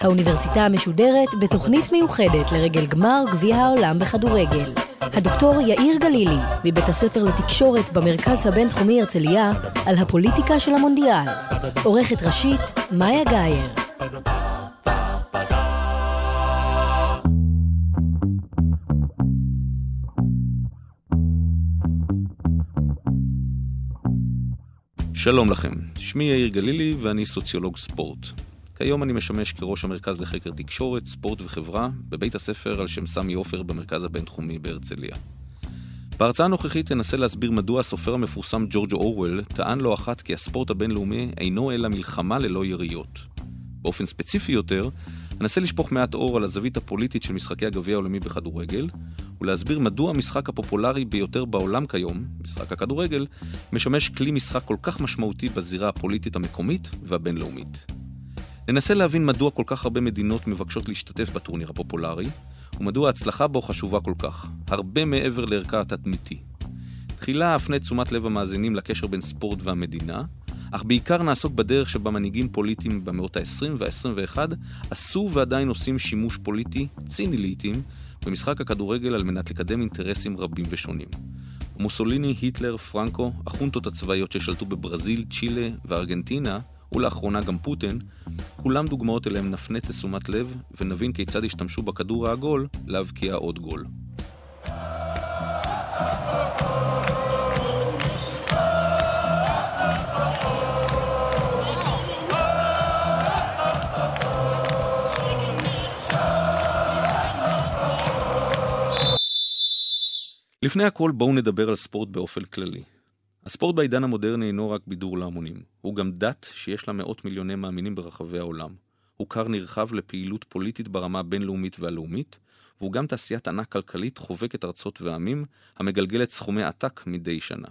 האוניברסיטה המשודרת בתוכנית מיוחדת לרגל גמר גביע העולם בכדורגל. הדוקטור יאיר גלילי, מבית הספר לתקשורת במרכז הבינתחומי הרצליה, על הפוליטיקה של המונדיאל. עורכת ראשית, מאיה גאייר. שלום לכם, שמי יאיר גלילי ואני סוציולוג ספורט. כיום אני משמש כראש המרכז לחקר תקשורת, ספורט וחברה בבית הספר על שם סמי עופר במרכז הבינתחומי בהרצליה. בהרצאה הנוכחית אנסה להסביר מדוע הסופר המפורסם ג'ורג' אורוול טען לא אחת כי הספורט הבינלאומי אינו אלא מלחמה ללא יריות. באופן ספציפי יותר, אנסה לשפוך מעט אור על הזווית הפוליטית של משחקי הגביע העולמי בכדורגל, ולהסביר מדוע המשחק הפופולרי ביותר בעולם כיום, משחק הכדורגל, משמש כלי משחק כל כך משמעותי בזירה הפוליטית המקומית והבינלאומית. ננסה להבין מדוע כל כך הרבה מדינות מבקשות להשתתף בטורניר הפופולרי, ומדוע ההצלחה בו חשובה כל כך, הרבה מעבר לערכה התדמיתי. תחילה אפנה תשומת לב המאזינים לקשר בין ספורט והמדינה, אך בעיקר נעסוק בדרך שבה מנהיגים פוליטיים במאות ה-20 וה-21 עשו ועדיין עושים שימוש פוליטי, ציני לעיתים, במשחק הכדורגל על מנת לקדם אינטרסים רבים ושונים. מוסוליני, היטלר, פרנקו, החונטות הצבאיות ששלטו בברזיל, צ'ילה וארגנטינה, ולאחרונה גם פוטין, כולם דוגמאות אליהם נפנה תשומת לב ונבין כיצד השתמשו בכדור העגול להבקיע עוד גול. לפני הכל בואו נדבר על ספורט באופן כללי. הספורט בעידן המודרני אינו רק בידור להמונים, הוא גם דת שיש לה מאות מיליוני מאמינים ברחבי העולם. הוא כר נרחב לפעילות פוליטית ברמה הבינלאומית והלאומית, והוא גם תעשיית ענק כלכלית חובקת ארצות ועמים, המגלגלת סכומי עתק מדי שנה.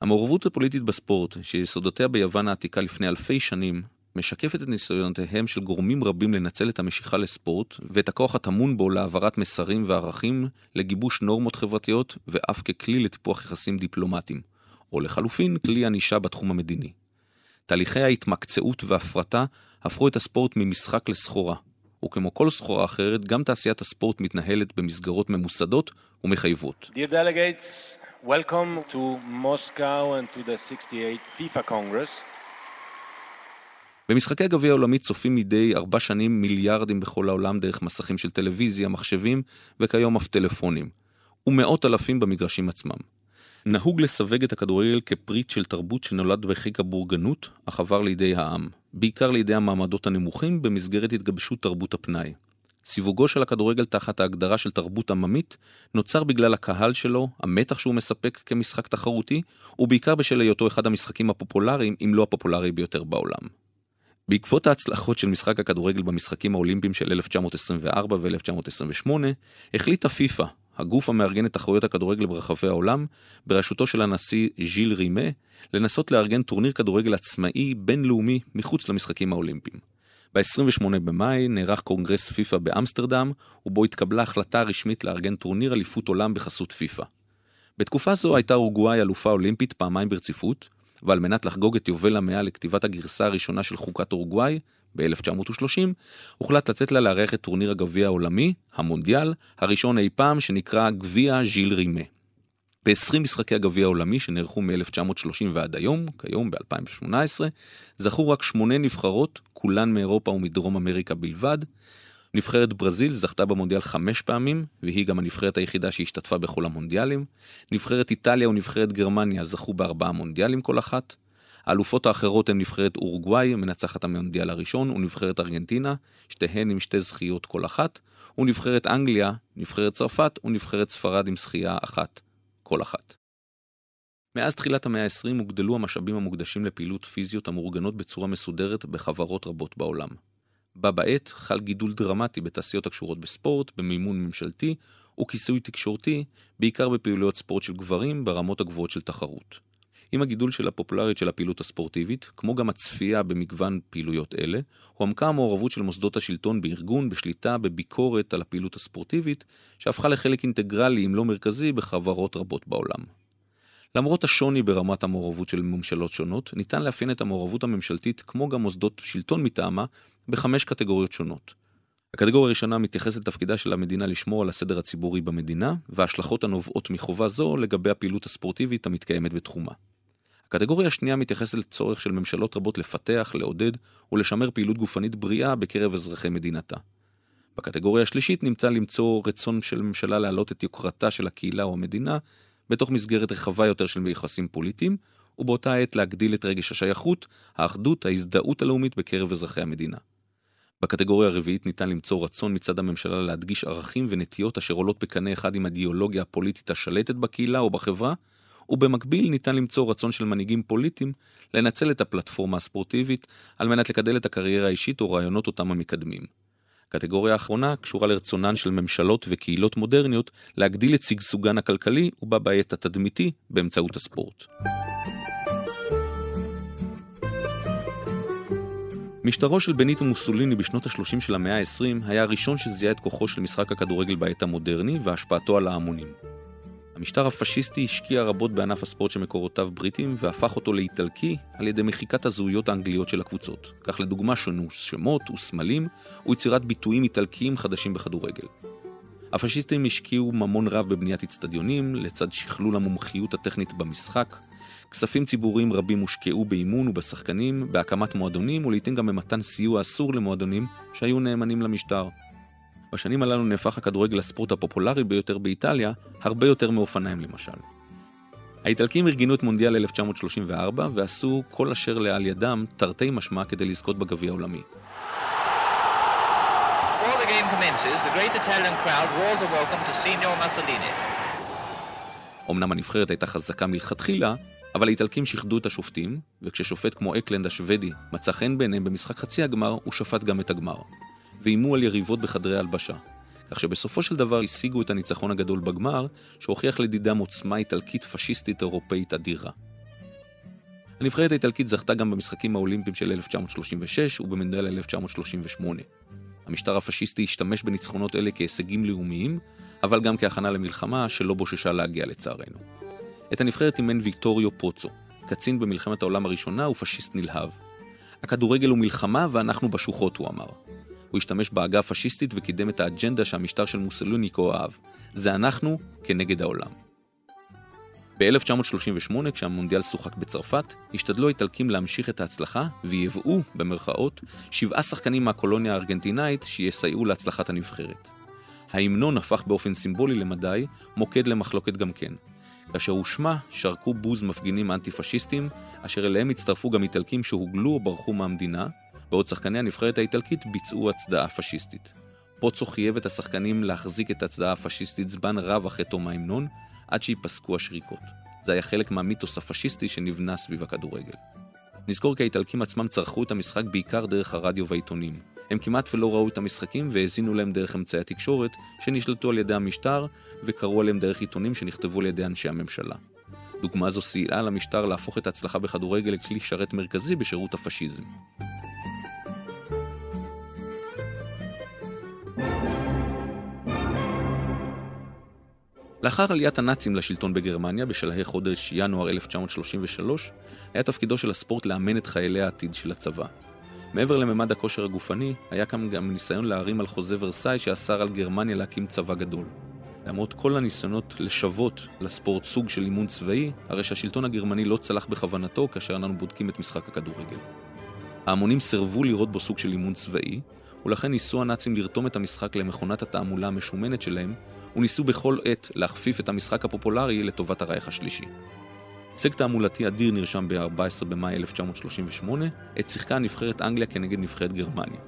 המעורבות הפוליטית בספורט, שיסודותיה ביוון העתיקה לפני אלפי שנים, משקפת את ניסיונותיהם של גורמים רבים לנצל את המשיכה לספורט ואת הכוח הטמון בו להעברת מסרים וערכים, לגיבוש נורמות חברתיות ואף ככלי לטיפוח יחסים דיפלומטיים, או לחלופין כלי ענישה בתחום המדיני. תהליכי ההתמקצעות וההפרטה הפכו את הספורט ממשחק לסחורה, וכמו כל סחורה אחרת, גם תעשיית הספורט מתנהלת במסגרות ממוסדות ומחייבות. Dear delegates, welcome to Moscow and to the 68 FIFA Congress. במשחקי הגביע העולמי צופים מדי ארבע שנים מיליארדים בכל העולם דרך מסכים של טלוויזיה, מחשבים וכיום אף טלפונים. ומאות אלפים במגרשים עצמם. נהוג לסווג את הכדורגל כפריט של תרבות שנולד בחיק הבורגנות, אך עבר לידי העם. בעיקר לידי המעמדות הנמוכים במסגרת התגבשות תרבות הפנאי. סיווגו של הכדורגל תחת ההגדרה של תרבות עממית נוצר בגלל הקהל שלו, המתח שהוא מספק כמשחק תחרותי, ובעיקר בשל היותו אחד המשחקים הפופולריים, אם לא הפופולרי ביותר בעולם. בעקבות ההצלחות של משחק הכדורגל במשחקים האולימפיים של 1924 ו-1928, החליטה פיפ"א, הגוף המארגן את תחרויות הכדורגל ברחבי העולם, בראשותו של הנשיא ז'יל רימה, לנסות לארגן טורניר כדורגל עצמאי בינלאומי מחוץ למשחקים האולימפיים. ב-28 במאי נערך קונגרס פיפ"א באמסטרדם, ובו התקבלה החלטה רשמית לארגן טורניר אליפות עולם בחסות פיפ"א. בתקופה זו הייתה אורוגוואי אלופה אולימפית פעמיים ברציפות, ועל מנת לחגוג את יובל המאה לכתיבת הגרסה הראשונה של חוקת אורוגוואי, ב-1930, הוחלט לתת לה לארח את טורניר הגביע העולמי, המונדיאל, הראשון אי פעם שנקרא גביע ז'יל רימה. ב-20 משחקי הגביע העולמי שנערכו מ-1930 ועד היום, כיום ב-2018, זכו רק שמונה נבחרות, כולן מאירופה ומדרום אמריקה בלבד. נבחרת ברזיל זכתה במונדיאל חמש פעמים, והיא גם הנבחרת היחידה שהשתתפה בכל המונדיאלים. נבחרת איטליה ונבחרת גרמניה זכו בארבעה מונדיאלים כל אחת. האלופות האחרות הן נבחרת אורוגוואי, מנצחת המונדיאל הראשון, ונבחרת ארגנטינה, שתיהן עם שתי זכיות כל אחת, ונבחרת אנגליה, נבחרת צרפת ונבחרת ספרד עם זכייה אחת כל אחת. מאז תחילת המאה ה-20 הוגדלו המשאבים המוקדשים לפעילות פיזיות המאורגנות בצורה מסודרת בחברות רבות בעולם. בה בעת חל גידול דרמטי בתעשיות הקשורות בספורט, במימון ממשלתי וכיסוי תקשורתי, בעיקר בפעילויות ספורט של גברים ברמות הגבוהות של תחרות. עם הגידול של הפופולריות של הפעילות הספורטיבית, כמו גם הצפייה במגוון פעילויות אלה, הועמקה המעורבות של מוסדות השלטון בארגון, בשליטה, בביקורת על הפעילות הספורטיבית, שהפכה לחלק אינטגרלי, אם לא מרכזי, בחברות רבות בעולם. למרות השוני ברמת המעורבות של ממשלות שונות, ניתן לאפיין את המעורבות הממשלתית, כמו גם מוסדות שלטון מטעמה, בחמש קטגוריות שונות. הקטגוריה הראשונה מתייחסת לתפקידה של המדינה לשמור על הסדר הציבורי במדינה, וההשלכות הנובעות מחובה זו לגבי הפעילות הספורטיבית המתקיימת בתחומה. הקטגוריה השנייה מתייחסת לצורך של ממשלות רבות לפתח, לעודד ולשמר פעילות גופנית בריאה בקרב אזרחי מדינתה. בקטגוריה השלישית נמצא למצוא רצון של ממשלה להעלות את יוקרתה של הקהילה או המדינה בתוך מסגרת רחבה יותר של יחסים פוליטיים, ובאותה עת להגדיל את רגש השייכות, האחדות, ההזדהות הלאומית בקרב אזרחי המדינה. בקטגוריה הרביעית ניתן למצוא רצון מצד הממשלה להדגיש ערכים ונטיות אשר עולות בקנה אחד עם האידיאולוגיה הפוליטית השלטת בקהילה או בחברה, ובמקביל ניתן למצוא רצון של מנהיגים פוליטיים לנצל את הפלטפורמה הספורטיבית על מנת לקדל את הקריירה האישית או רעיונות אותם המקדמים. הקטגוריה האחרונה קשורה לרצונן של ממשלות וקהילות מודרניות להגדיל את שגשוגן הכלכלי ובה בעת התדמיתי באמצעות הספורט. משטרו של בניטו מוסוליני בשנות ה-30 של המאה ה-20 היה הראשון שזיהה את כוחו של משחק הכדורגל בעת המודרני והשפעתו על ההמונים. המשטר הפשיסטי השקיע רבות בענף הספורט שמקורותיו בריטים והפך אותו לאיטלקי על ידי מחיקת הזהויות האנגליות של הקבוצות. כך לדוגמה שונו שמות וסמלים ויצירת ביטויים איטלקיים חדשים בכדורגל. הפשיסטים השקיעו ממון רב בבניית אצטדיונים, לצד שכלול המומחיות הטכנית במשחק. כספים ציבוריים רבים הושקעו באימון ובשחקנים, בהקמת מועדונים ולעיתים גם במתן סיוע אסור למועדונים שהיו נאמנים למשטר. בשנים הללו נהפך הכדורגל לספורט הפופולרי ביותר באיטליה, הרבה יותר מאופניים למשל. האיטלקים ארגנו את מונדיאל 1934 ועשו כל אשר לאל ידם, תרתי משמע, כדי לזכות בגביע העולמי. אמנם הנבחרת הייתה חזקה מלכתחילה, אבל האיטלקים שיחדו את השופטים, וכששופט כמו אקלנד השוודי מצא חן בעיניהם במשחק חצי הגמר, הוא שפט גם את הגמר. ואיימו על יריבות בחדרי הלבשה. כך שבסופו של דבר השיגו את הניצחון הגדול בגמר, שהוכיח לדידם עוצמה איטלקית פשיסטית אירופאית אדירה. הנבחרת האיטלקית זכתה גם במשחקים האולימפיים של 1936 ובמנדל 1938. המשטר הפשיסטי השתמש בניצחונות אלה כהישגים לאומיים, אבל גם כהכנה למלחמה שלא בוששה להגיע לצערנו. את הנבחרת אימן ויקטוריו פוצו, קצין במלחמת העולם הראשונה ופשיסט נלהב. הכדורגל הוא מלחמה ואנחנו בשוחות, הוא אמר. הוא השתמש בעגה הפשיסטית וקידם את האג'נדה שהמשטר של מוסלוני כה אהב. זה אנחנו כנגד העולם. ב-1938, כשהמונדיאל שוחק בצרפת, השתדלו האיטלקים להמשיך את ההצלחה, וייבאו, במרכאות, שבעה שחקנים מהקולוניה הארגנטינאית שיסייעו להצלחת הנבחרת. ההמנון הפך באופן סימבולי למדי מוקד למחלוקת גם כן. כאשר הושמע, שרקו בוז מפגינים אנטי-פשיסטים, אשר אליהם הצטרפו גם איטלקים שהוגלו או ברחו מהמדינה, בעוד שחקני הנבחרת האיטלקית ביצעו הצדעה פשיסטית. פוצו חייב את השחקנים להחזיק את הצדעה הפשיסטית זמן רב אחרי תום ההמנון, עד שייפסקו השריקות. זה היה חלק מהמיתוס הפשיסטי שנבנה סביב הכדורגל. נזכור כי האיטלקים עצמם צרכו את המשחק בעיקר דרך הרדיו והעיתונים. הם כמעט ולא ראו את המשחקים והאזינו להם דרך אמצעי התקשורת שנשלטו על ידי המשטר וקראו עליהם דרך עיתונים שנכתבו על ידי אנשי הממשלה. דוגמה זו סייעה למשטר להפוך את ההצלחה בכדורגל לכלי שרת מרכזי בשירות הפשיזם. לאחר עליית הנאצים לשלטון בגרמניה בשלהי חודש ינואר 1933, היה תפקידו של הספורט לאמן את חיילי העתיד של הצבא. מעבר לממד הכושר הגופני, היה כאן גם ניסיון להרים על חוזה ורסאי שאסר על גרמניה להקים צבא גדול. למרות כל הניסיונות לשוות לספורט סוג של אימון צבאי, הרי שהשלטון הגרמני לא צלח בכוונתו כאשר אנו בודקים את משחק הכדורגל. ההמונים סירבו לראות בו סוג של אימון צבאי, ולכן ניסו הנאצים לרתום את המשחק למכונת התעמולה המשומנת שלהם, וניסו בכל עת להכפיף את המשחק הפופולרי לטובת הרייך השלישי. הישג תעמולתי אדיר נרשם ב-14 במאי 1938, עת שיחקה נבחרת אנגליה כנגד נבחרת גרמניה.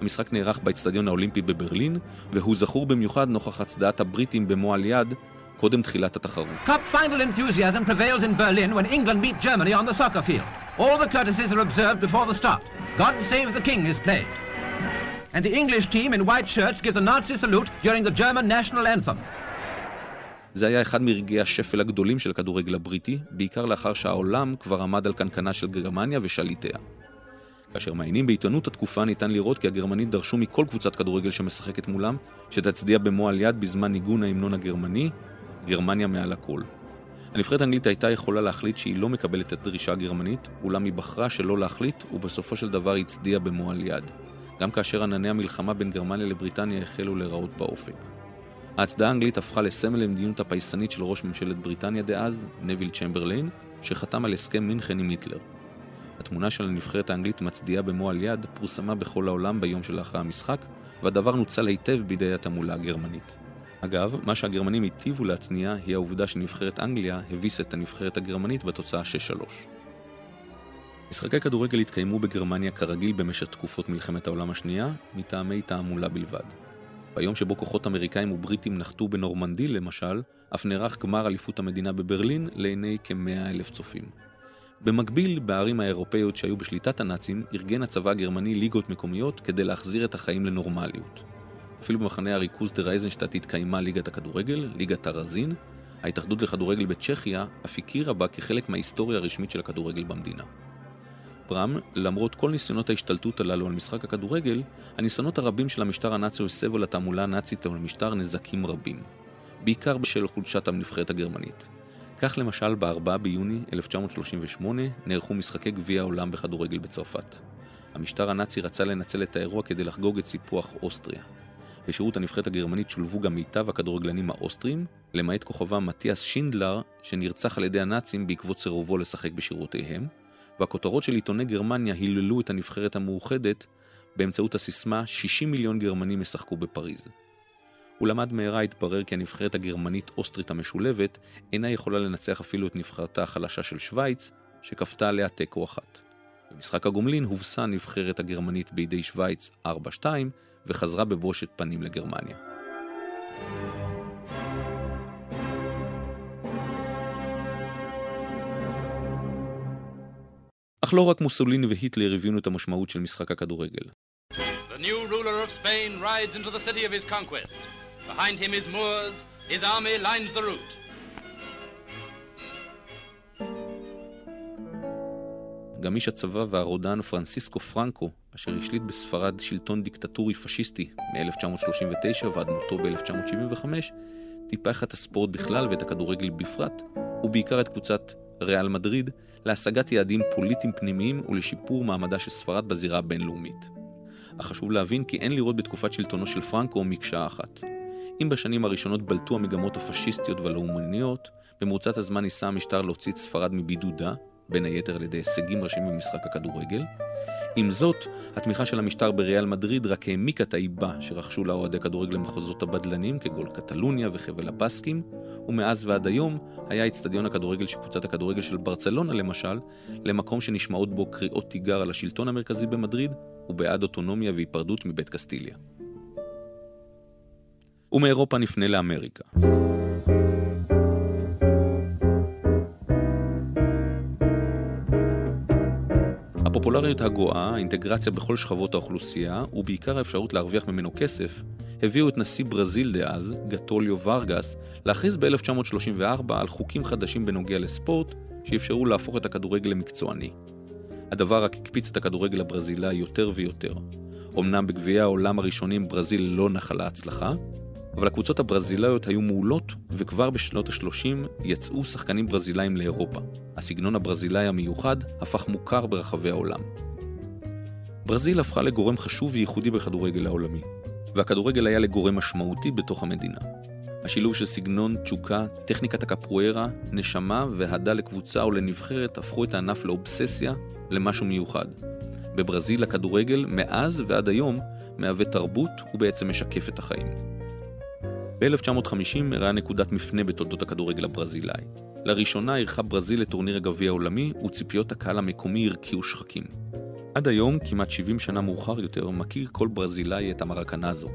המשחק נערך באצטדיון האולימפי בברלין, והוא זכור במיוחד נוכח הצדעת הבריטים במועל יד קודם תחילת התחרות. All the courtesies are observed before the start. God save the king is played. And the English team in white shirts give the Nazi salute during the German national anthem. זה היה אחד מרגעי השפל הגדולים של הכדורגל הבריטי, בעיקר לאחר שהעולם כבר עמד על קנקנה של גרמניה ושליטיה. כאשר מעיינים בעיתונות התקופה ניתן לראות כי הגרמנים דרשו מכל קבוצת כדורגל שמשחקת מולם, שתצדיע במועל יד בזמן ניגון ההמנון הגרמני, גרמניה מעל הכל. הנבחרת האנגלית הייתה יכולה להחליט שהיא לא מקבלת את הדרישה הגרמנית, אולם היא בחרה שלא להחליט, ובסופו של דבר הצדיעה במועל יד. גם כאשר ענני המלחמה בין גרמניה לבריטניה החלו להיראות באופק. ההצדעה האנגלית הפכה לסמל למדיניות הפייסנית של ראש ממשלת בריטניה דאז, נביל צ'מברליין, שחתם על הסכם מינכן עם היטלר. התמונה של הנבחרת האנגלית מצדיעה במועל יד פורסמה בכל העולם ביום שלאחר המשחק, והדבר נוצל היטב בידי התעמולה הגרמנית. אגב, מה שהגרמנים היטיבו להצניע היא העובדה שנבחרת אנגליה הביסה את הנבחרת הגרמנית בתוצאה 6-3. משחקי כדורגל התקיימו בגרמניה כרגיל במשך תקופות מלחמת העולם השנייה, מטעמי תעמולה בלבד. ביום שבו כוחות אמריקאים ובריטים נחתו בנורמנדי למשל, אף נערך גמר אליפות המדינה בברלין לעיני כמאה אלף צופים. במקביל, בערים האירופאיות שהיו בשליטת הנאצים, ארגן הצבא הגרמני ליגות מקומיות כדי להחזיר את החיים לנורמליות. אפילו במחנה הריכוז דה רייזנשטט התקיימה ליגת הכדורגל, ליגת הרזין, ההתאחדות לכדורגל בצ'כיה אף הכירה בה כחלק מההיסטוריה הרשמית של הכדורגל במדינה. ברם, למרות כל ניסיונות ההשתלטות הללו על משחק הכדורגל, הניסיונות הרבים של המשטר הנאצי הסבו לתעמולה הנאצית ולמשטר נזקים רבים. בעיקר בשל חולשת הנבחרת הגרמנית. כך למשל ב-4 ביוני 1938 נערכו משחקי גביע העולם בכדורגל בצרפת. המשטר הנאצי רצה לנצל את האירוע כדי לחגוג את סיפוח אוסטריה. בשירות הנבחרת הגרמנית שולבו גם מיטב הכדורגלנים האוסטרים, למעט כוכבם מתיאס שינדלר, שנרצח על ידי הנאצים בעקבות סירובו לשחק בשירותיהם, והכותרות של עיתוני גרמניה היללו את הנבחרת המאוחדת באמצעות הסיסמה 60 מיליון גרמנים ישחקו בפריז. ולמד מהרה התברר כי הנבחרת הגרמנית-אוסטרית המשולבת אינה יכולה לנצח אפילו את נבחרתה החלשה של שווייץ, שכפתה עליה תיקו אחת. במשחק הגומלין הובסה הנבחרת הגרמנית בידי שווייץ 4-2 וחזרה בבושת פנים לגרמניה. אך לא רק מוסוליני והיטלר הבינו את המשמעות של משחק הכדורגל. The new ruler of Spain rides into the city of his conquest. Behind him is Moors, his army lines the route. גם איש הצבא והרודן פרנסיסקו פרנקו, אשר השליט בספרד שלטון דיקטטורי פשיסטי מ-1939 ועד מותו ב-1975, טיפח את הספורט בכלל ואת הכדורגל בפרט, ובעיקר את קבוצת ריאל מדריד, להשגת יעדים פוליטיים פנימיים ולשיפור מעמדה של ספרד בזירה הבינלאומית. אך חשוב להבין כי אין לראות בתקופת שלטונו של פרנקו מקשה אחת. אם בשנים הראשונות בלטו המגמות הפשיסטיות והלאומניות, במרוצת הזמן ניסה המשטר להוציא את ספרד מבידודה, בין היתר על ידי הישגים ראשיים במשחק הכדורגל. עם זאת, התמיכה של המשטר בריאל מדריד רק העמיקה את האיבה שרכשו לה אוהדי כדורגל למחוזות הבדלנים כגול קטלוניה וחבל הבסקים, ומאז ועד היום היה אצטדיון הכדורגל של קבוצת הכדורגל של ברצלונה למשל, למקום שנשמעות בו קריאות תיגר על השלטון המרכזי במדריד, ובעד אוטונומיה והיפרדות מבית קסטיליה. ומאירופה נפנה לאמריקה. הפופולריות הגואה, האינטגרציה בכל שכבות האוכלוסייה, ובעיקר האפשרות להרוויח ממנו כסף, הביאו את נשיא ברזיל דאז, גטוליו ורגס, להכריז ב-1934 על חוקים חדשים בנוגע לספורט, שאפשרו להפוך את הכדורגל למקצועני. הדבר רק הקפיץ את הכדורגל הברזילאי יותר ויותר. אמנם בגביעי העולם הראשונים ברזיל לא נחלה הצלחה, אבל הקבוצות הברזילאיות היו מעולות, וכבר בשנות ה-30 יצאו שחקנים ברזילאים לאירופה. הסגנון הברזילאי המיוחד הפך מוכר ברחבי העולם. ברזיל הפכה לגורם חשוב וייחודי בכדורגל העולמי, והכדורגל היה לגורם משמעותי בתוך המדינה. השילוב של סגנון, תשוקה, טכניקת הקפוארה, נשמה והדה לקבוצה או לנבחרת הפכו את הענף לאובססיה, למשהו מיוחד. בברזיל הכדורגל, מאז ועד היום, מהווה תרבות ובעצם משקף את החיים. ב-1950 אירעה נקודת מפנה בתולדות הכדורגל הברזילאי. לראשונה אירחה ברזיל את טורניר הגביע העולמי, וציפיות הקהל המקומי הרקיעו שחקים. עד היום, כמעט 70 שנה מאוחר יותר, מכיר כל ברזילאי את המרקנזו.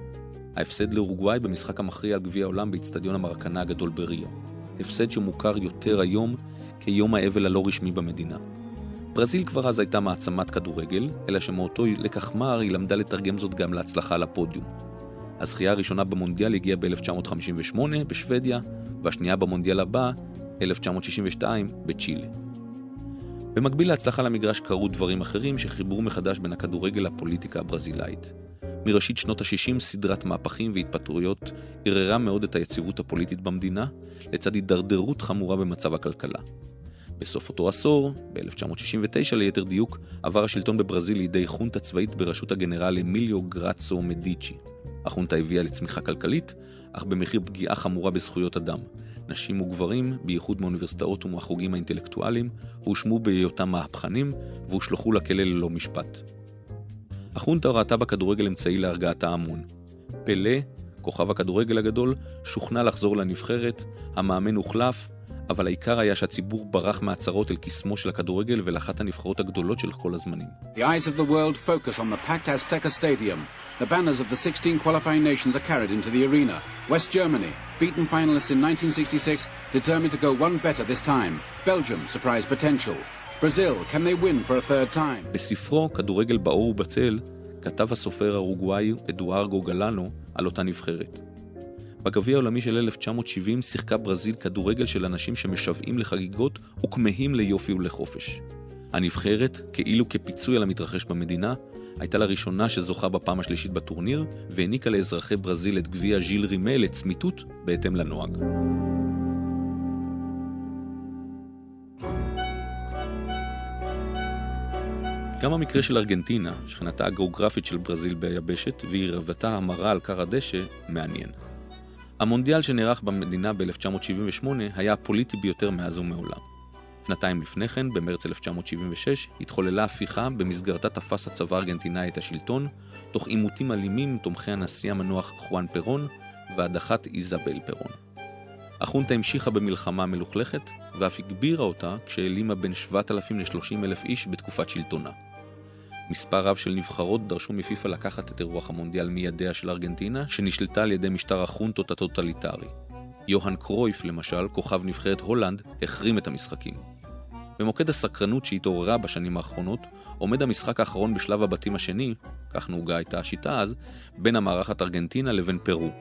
ההפסד לאורוגוואי במשחק המכריע על גביע העולם באיצטדיון המרקנה הגדול בריו. הפסד שמוכר יותר היום כיום האבל הלא רשמי במדינה. ברזיל כבר אז הייתה מעצמת כדורגל, אלא שמאותו לקח מר היא למדה לתרגם זאת גם להצלחה על הפודיום. הזכייה הראשונה במונדיאל הגיעה ב-1958 בשוודיה, והשנייה במונדיאל הבא, 1962, בצ'ילה. במקביל להצלחה למגרש קרו דברים אחרים שחיברו מחדש בין הכדורגל לפוליטיקה הברזילאית. מראשית שנות ה-60 סדרת מהפכים והתפטרויות ערערה מאוד את היציבות הפוליטית במדינה, לצד הידרדרות חמורה במצב הכלכלה. בסוף אותו עשור, ב-1969 ליתר דיוק, עבר השלטון בברזיל לידי חונטה צבאית בראשות הגנרל אמיליו גרצו מדיצ'י. החונטה הביאה לצמיחה כלכלית, אך במחיר פגיעה חמורה בזכויות אדם. נשים וגברים, בייחוד מאוניברסיטאות ומהחוגים האינטלקטואליים, הואשמו בהיותם מהפכנים והושלכו לכלא ללא משפט. החונטה ראתה בכדורגל אמצעי להרגעת ההמון. פלא, כוכב הכדורגל הגדול, שוכנע לחזור לנבחרת, המאמן הוחלף, אבל העיקר היה שהציבור ברח מהצהרות אל קסמו של הכדורגל ולאחת הנבחרות הגדולות של כל הזמנים. The eyes of the world focus on the packed Azteca Stadium. The banners of the 16 qualifying nations are carried into the arena. West Germany, beaten finalists in 1966, determined to go one better this time. Belgium, surprise potential. Brazil, can they win for a third time? בספרו "כדורגל באור ובצל" כתב הסופר הרוגוואי אדוארגו גלנו על אותה נבחרת. בגביע העולמי של 1970 שיחקה ברזיל כדורגל של אנשים שמשוועים לחגיגות וכמהים ליופי ולחופש. הנבחרת, כאילו כפיצוי על המתרחש במדינה, הייתה לראשונה שזוכה בפעם השלישית בטורניר, והעניקה לאזרחי ברזיל את גביע ז'יל רימה לצמיתות בהתאם לנוהג. גם המקרה של ארגנטינה, שכנתה הגיאוגרפית של ברזיל ביבשת, והירבתה המרה על כר הדשא, מעניין. המונדיאל שנערך במדינה ב-1978 היה הפוליטי ביותר מאז ומעולם. שנתיים לפני כן, במרץ 1976, התחוללה הפיכה במסגרתה תפס הצבא הארגנטינאי את השלטון, תוך עימותים אלימים עם תומכי הנשיא המנוח חואן פרון והדחת איזבל פרון. החונטה המשיכה במלחמה מלוכלכת, ואף הגבירה אותה כשהעלימה בין 7,000 ל-30,000 איש בתקופת שלטונה. מספר רב של נבחרות דרשו מפיפ"א לקחת את אירוח המונדיאל מידיה של ארגנטינה, שנשלטה על ידי משטר החונטות הטוטליטרי. יוהאן קרויף, למשל, כוכב נבחרת הולנד, החרים את המשחקים. במוקד הסקרנות שהתעוררה בשנים האחרונות, עומד המשחק האחרון בשלב הבתים השני, כך נהוגה הייתה השיטה אז, בין המארחת ארגנטינה לבין פרו.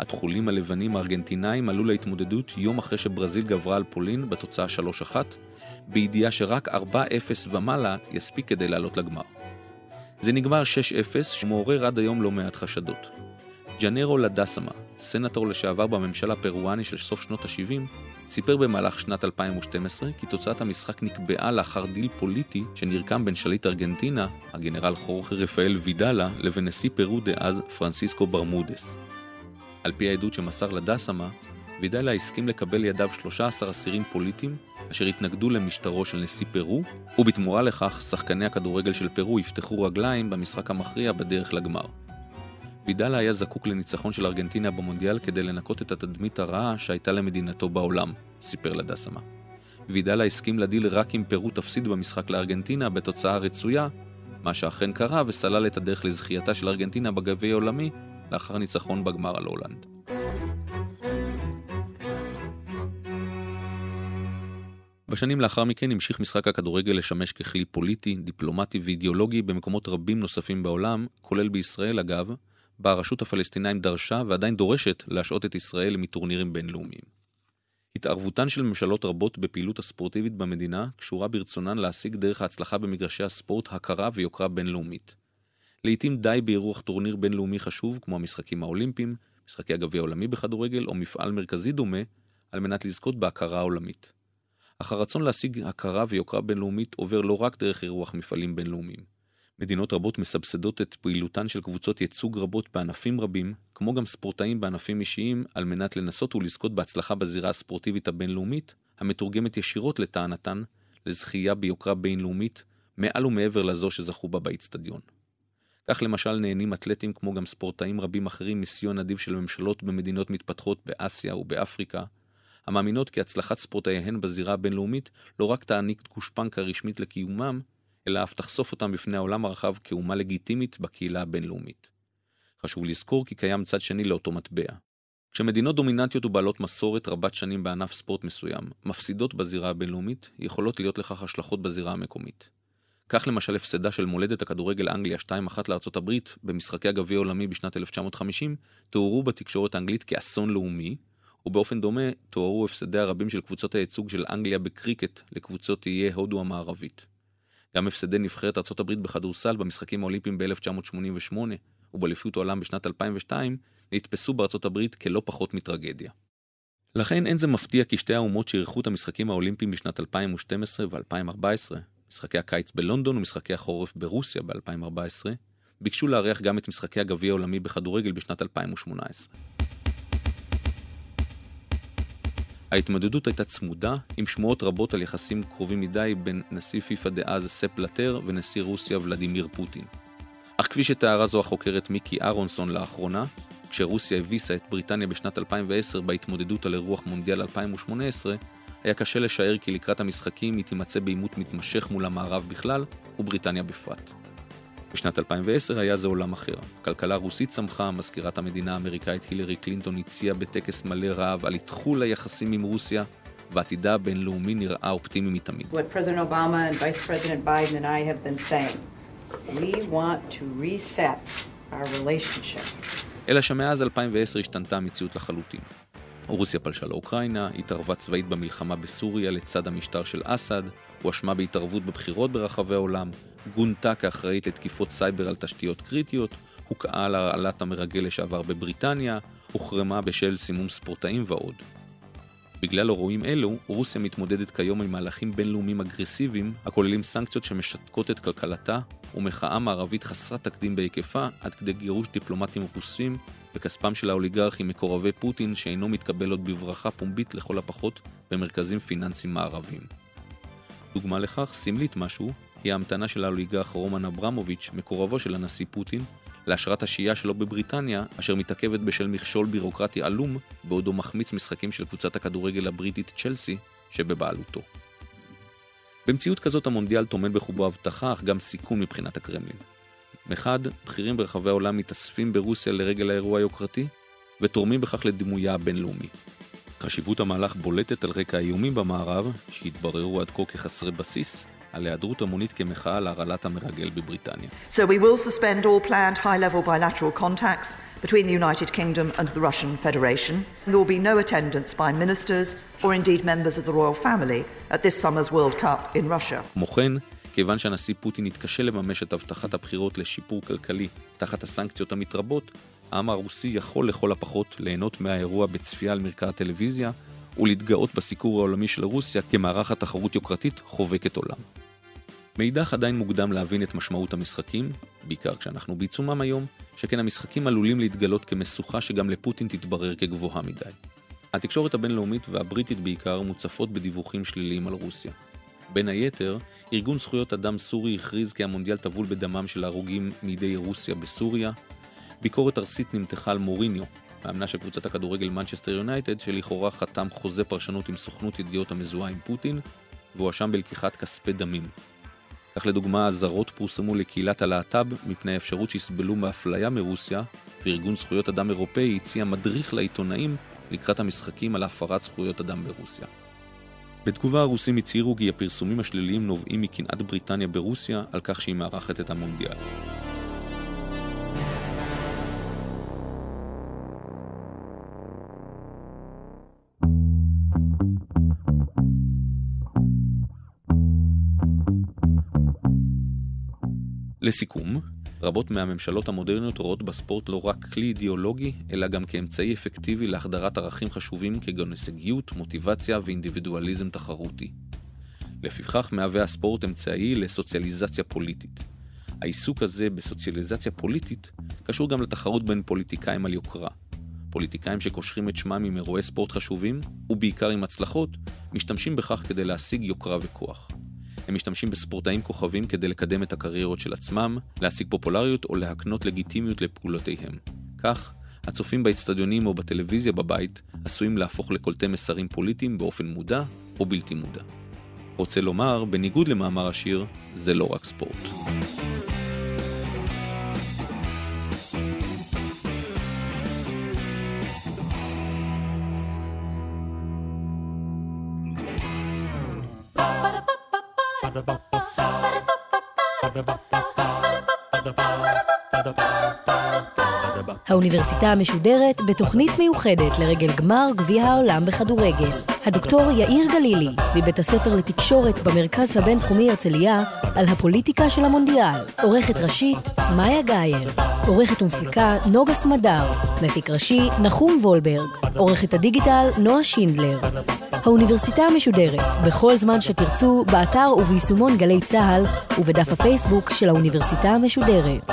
התכולים הלבנים הארגנטינאים עלו להתמודדות יום אחרי שברזיל גברה על פולין בתוצאה 3-1, בידיעה שרק 4-0 ומעלה יספיק כדי לעלות לגמר. זה נגמר 6-0, שמעורר עד היום לא מעט חשדות. ג'נרו לדסמה, סנטור לשעבר בממשל הפרואני של סוף שנות ה-70, סיפר במהלך שנת 2012 כי תוצאת המשחק נקבעה לאחר דיל פוליטי שנרקם בין שליט ארגנטינה, הגנרל חורכה רפאל וידאלה, לבין נשיא פרו דאז פרנסיסקו ברמודס. על פי העדות שמסר לדסמה, וידאלה הסכים לקבל לידיו 13 אסירים פוליטיים אשר התנגדו למשטרו של נשיא פרו, ובתמורה לכך שחקני הכדורגל של פרו יפתחו רגליים במשחק המכריע בדרך לגמר. וידאלה היה זקוק לניצחון של ארגנטינה במונדיאל כדי לנקות את התדמית הרעה שהייתה למדינתו בעולם, סיפר לדסמה. וידאלה הסכים לדיל רק אם פרו תפסיד במשחק לארגנטינה בתוצאה רצויה, מה שאכן קרה וסלל את הדרך לזכייתה של ארגנטינה בגביע העולמי לאחר ניצחון בגמר על הולנד. בשנים לאחר מכן המשיך משחק הכדורגל לשמש ככלי פוליטי, דיפלומטי ואידיאולוגי במקומות רבים נוספים בעולם, כולל בישראל אגב, בה הרשות הפלסטינאים דרשה ועדיין דורשת להשעות את ישראל מטורנירים בינלאומיים. התערבותן של ממשלות רבות בפעילות הספורטיבית במדינה קשורה ברצונן להשיג דרך ההצלחה במגרשי הספורט הכרה ויוקרה בינלאומית. לעתים די באירוח טורניר בינלאומי חשוב כמו המשחקים האולימפיים, משחקי הגביע העולמי בכדורגל או מפעל מרכזי דומה, על מנת לזכות בהכרה עולמית. אך הרצון להשיג הכרה ויוקרה בינלאומית עובר לא רק דרך אירוח מפעלים בינלאומיים. מדינות רבות מסבסדות את פעילותן של קבוצות ייצוג רבות בענפים רבים, כמו גם ספורטאים בענפים אישיים, על מנת לנסות ולזכות בהצלחה בזירה הספורטיבית הבינלאומית, המתורגמת ישירות לטענתן, לזכייה ביוקרה בינלאומית, מעל ומעבר לזו שזכו בה באיצטדיון. כך למשל נהנים אתלטים כמו גם ספורטאים רבים אחרים מסיוע נדיב של ממשלות במדינות מתפתחות באסיה ובאפריקה, המאמינות כי הצלחת ספורטאיהן בזירה הבינלאומית לא רק תעניק גושפנקה רשמית לקיומם, אלא אף תחשוף אותם בפני העולם הרחב כאומה לגיטימית בקהילה הבינלאומית. חשוב לזכור כי קיים צד שני לאותו מטבע. כשמדינות דומיננטיות ובעלות מסורת רבת שנים בענף ספורט מסוים מפסידות בזירה הבינלאומית, יכולות להיות לכך השלכות בזירה המקומית. כך למשל הפסדה של מולדת הכדורגל אנגליה 2-1 לארצות הברית במשחקי הגביע העולמי בשנת 1950 תוארו בתקשורת האנגלית כאסון לאומי, ובאופן דומה תוארו הפסדי הרבים של קבוצות הייצוג של אנגליה בקריקט לקבוצות איי הודו המערבית. גם הפסדי נבחרת ארצות הברית בכדורסל במשחקים האולימפיים ב-1988, ובאליפות העולם בשנת 2002 נתפסו בארצות הברית כלא פחות מטרגדיה. לכן אין זה מפתיע כי שתי האומות שאירחו את המשחקים האולימפיים בשנת 2012 ו-2014, משחקי הקיץ בלונדון ומשחקי החורף ברוסיה ב-2014, ביקשו לארח גם את משחקי הגביע העולמי בכדורגל בשנת 2018. ההתמודדות הייתה צמודה, עם שמועות רבות על יחסים קרובים מדי בין נשיא פיפ"א דאז ספ לטר ונשיא רוסיה ולדימיר פוטין. אך כפי שתיארה זו החוקרת מיקי אהרונסון לאחרונה, כשרוסיה הביסה את בריטניה בשנת 2010 בהתמודדות על אירוח מונדיאל 2018, היה קשה לשער כי לקראת המשחקים היא תימצא בעימות מתמשך מול המערב בכלל, ובריטניה בפרט. בשנת 2010 היה זה עולם אחר. הכלכלה הרוסית צמחה, מזכירת המדינה האמריקאית הילרי קלינטון הציעה בטקס מלא רעב על איתחול היחסים עם רוסיה, ועתידה הבינלאומי נראה אופטימי מתמיד. אלא שמאז 2010 השתנתה המציאות לחלוטין. רוסיה פלשה לאוקראינה, התערבה צבאית במלחמה בסוריה לצד המשטר של אסד, הואשמה בהתערבות בבחירות ברחבי העולם, גונתה כאחראית לתקיפות סייבר על תשתיות קריטיות, הוקעה על הרעלת המרגל לשעבר בבריטניה, הוחרמה בשל סימום ספורטאים ועוד. בגלל אירועים אלו, רוסיה מתמודדת כיום עם מהלכים בינלאומיים אגרסיביים, הכוללים סנקציות שמשתקות את כלכלתה, ומחאה מערבית חסרת תקדים בהיקפה, עד כדי גירוש דיפלומטים רוסים, בכספם של האוליגרכים מקורבי פוטין, שאינו מתקבל עוד בברכה פומבית לכל הפחות במרכזים פיננסיים מערביים. דוגמה לכך, סמלית משהו, היא ההמתנה של האוליגרך רומן אברמוביץ', מקורבו של הנשיא פוטין, להשארת השהייה שלו בבריטניה, אשר מתעכבת בשל מכשול בירוקרטי עלום, בעודו מחמיץ משחקים של קבוצת הכדורגל הבריטית צ'לסי, שבבעלותו. במציאות כזאת המונדיאל טומן בחובו הבטחה, אך גם סיכון מבחינת הקרמלין. מחד, בכירים ברחבי העולם מתאספים ברוסיה לרגל האירוע היוקרתי, ותורמים בכך לדימויה הבינלאומי. חשיבות המהלך בולטת על רקע האיומים במערב, שהתבררו עד כה כחסרי בסיס, על היעדרות המונית כמחאה להרעלת המרגל בבריטניה. So we will suspend all planned high-level bilateral contacts between the United Kingdom and the Russian Federation. There will be no attendance by ministers or indeed members of the royal family at this summer's World Cup in Russia. כמו כן, כיוון שהנשיא פוטין התקשה לממש את הבטחת הבחירות לשיפור כלכלי תחת הסנקציות המתרבות, העם הרוסי יכול לכל הפחות ליהנות מהאירוע בצפייה על מרקע הטלוויזיה ולהתגאות בסיקור העולמי של רוסיה כמערכת תחרות יוקרתית חובקת עולם. מאידך עדיין מוקדם להבין את משמעות המשחקים, בעיקר כשאנחנו בעיצומם היום, שכן המשחקים עלולים להתגלות כמשוכה שגם לפוטין תתברר כגבוהה מדי. התקשורת הבינלאומית והבריטית בעיקר מוצפות בדיווחים שליליים על רוסיה. בין היתר, ארגון זכויות אדם סורי הכריז כי המונדיאל טבול בדמם של ההרוגים מידי רוסיה בסוריה. ביקורת ארסית נמתחה על מוריניו, מאמנה של קבוצת הכדורגל מנצ'סטר יונייטד, שלכאורה חתם חוזה פרשנות עם סוכנות ידיעות המזוהה עם פוטין, והואשם בלקיחת כספי דמים. כך לדוגמה, אזהרות פורסמו לקהילת הלהט"ב מפני האפשרות שיסבלו מאפליה מרוסיה, וארגון זכויות אדם אירופאי הציע מדריך לעיתונאים לקראת המשחקים על הפרת זכויות אדם ברוסיה. בתגובה הרוסים הצהירו כי הפרסומים השליליים נובעים מקנאת בריטניה ברוסיה על כך שהיא מארחת את המונדיאל. לסיכום, רבות מהממשלות המודרניות רואות בספורט לא רק כלי אידיאולוגי, אלא גם כאמצעי אפקטיבי להחדרת ערכים חשובים כגון הישגיות, מוטיבציה ואינדיבידואליזם תחרותי. לפיכך מהווה הספורט אמצעי לסוציאליזציה פוליטית. העיסוק הזה בסוציאליזציה פוליטית קשור גם לתחרות בין פוליטיקאים על יוקרה. פוליטיקאים שקושרים את שמם עם אירועי ספורט חשובים, ובעיקר עם הצלחות, משתמשים בכך כדי להשיג יוקרה וכוח. הם משתמשים בספורטאים כוכבים כדי לקדם את הקריירות של עצמם, להשיג פופולריות או להקנות לגיטימיות לפעולותיהם. כך, הצופים באצטדיונים או בטלוויזיה בבית עשויים להפוך לקולטי מסרים פוליטיים באופן מודע או בלתי מודע. רוצה לומר, בניגוד למאמר השיר, זה לא רק ספורט. האוניברסיטה המשודרת בתוכנית מיוחדת לרגל גמר גביע העולם בכדורגל. הדוקטור יאיר גלילי, מבית הספר לתקשורת במרכז הבינתחומי הרצליה, על הפוליטיקה של המונדיאל. עורכת ראשית, מאיה גאייר. עורכת ומפיקה נוגה סמדר, מפיק ראשי נחום וולברג, עורכת הדיגיטל נועה שינדלר. האוניברסיטה המשודרת, בכל זמן שתרצו, באתר וביישומון גלי צה"ל ובדף הפייסבוק של האוניברסיטה המשודרת.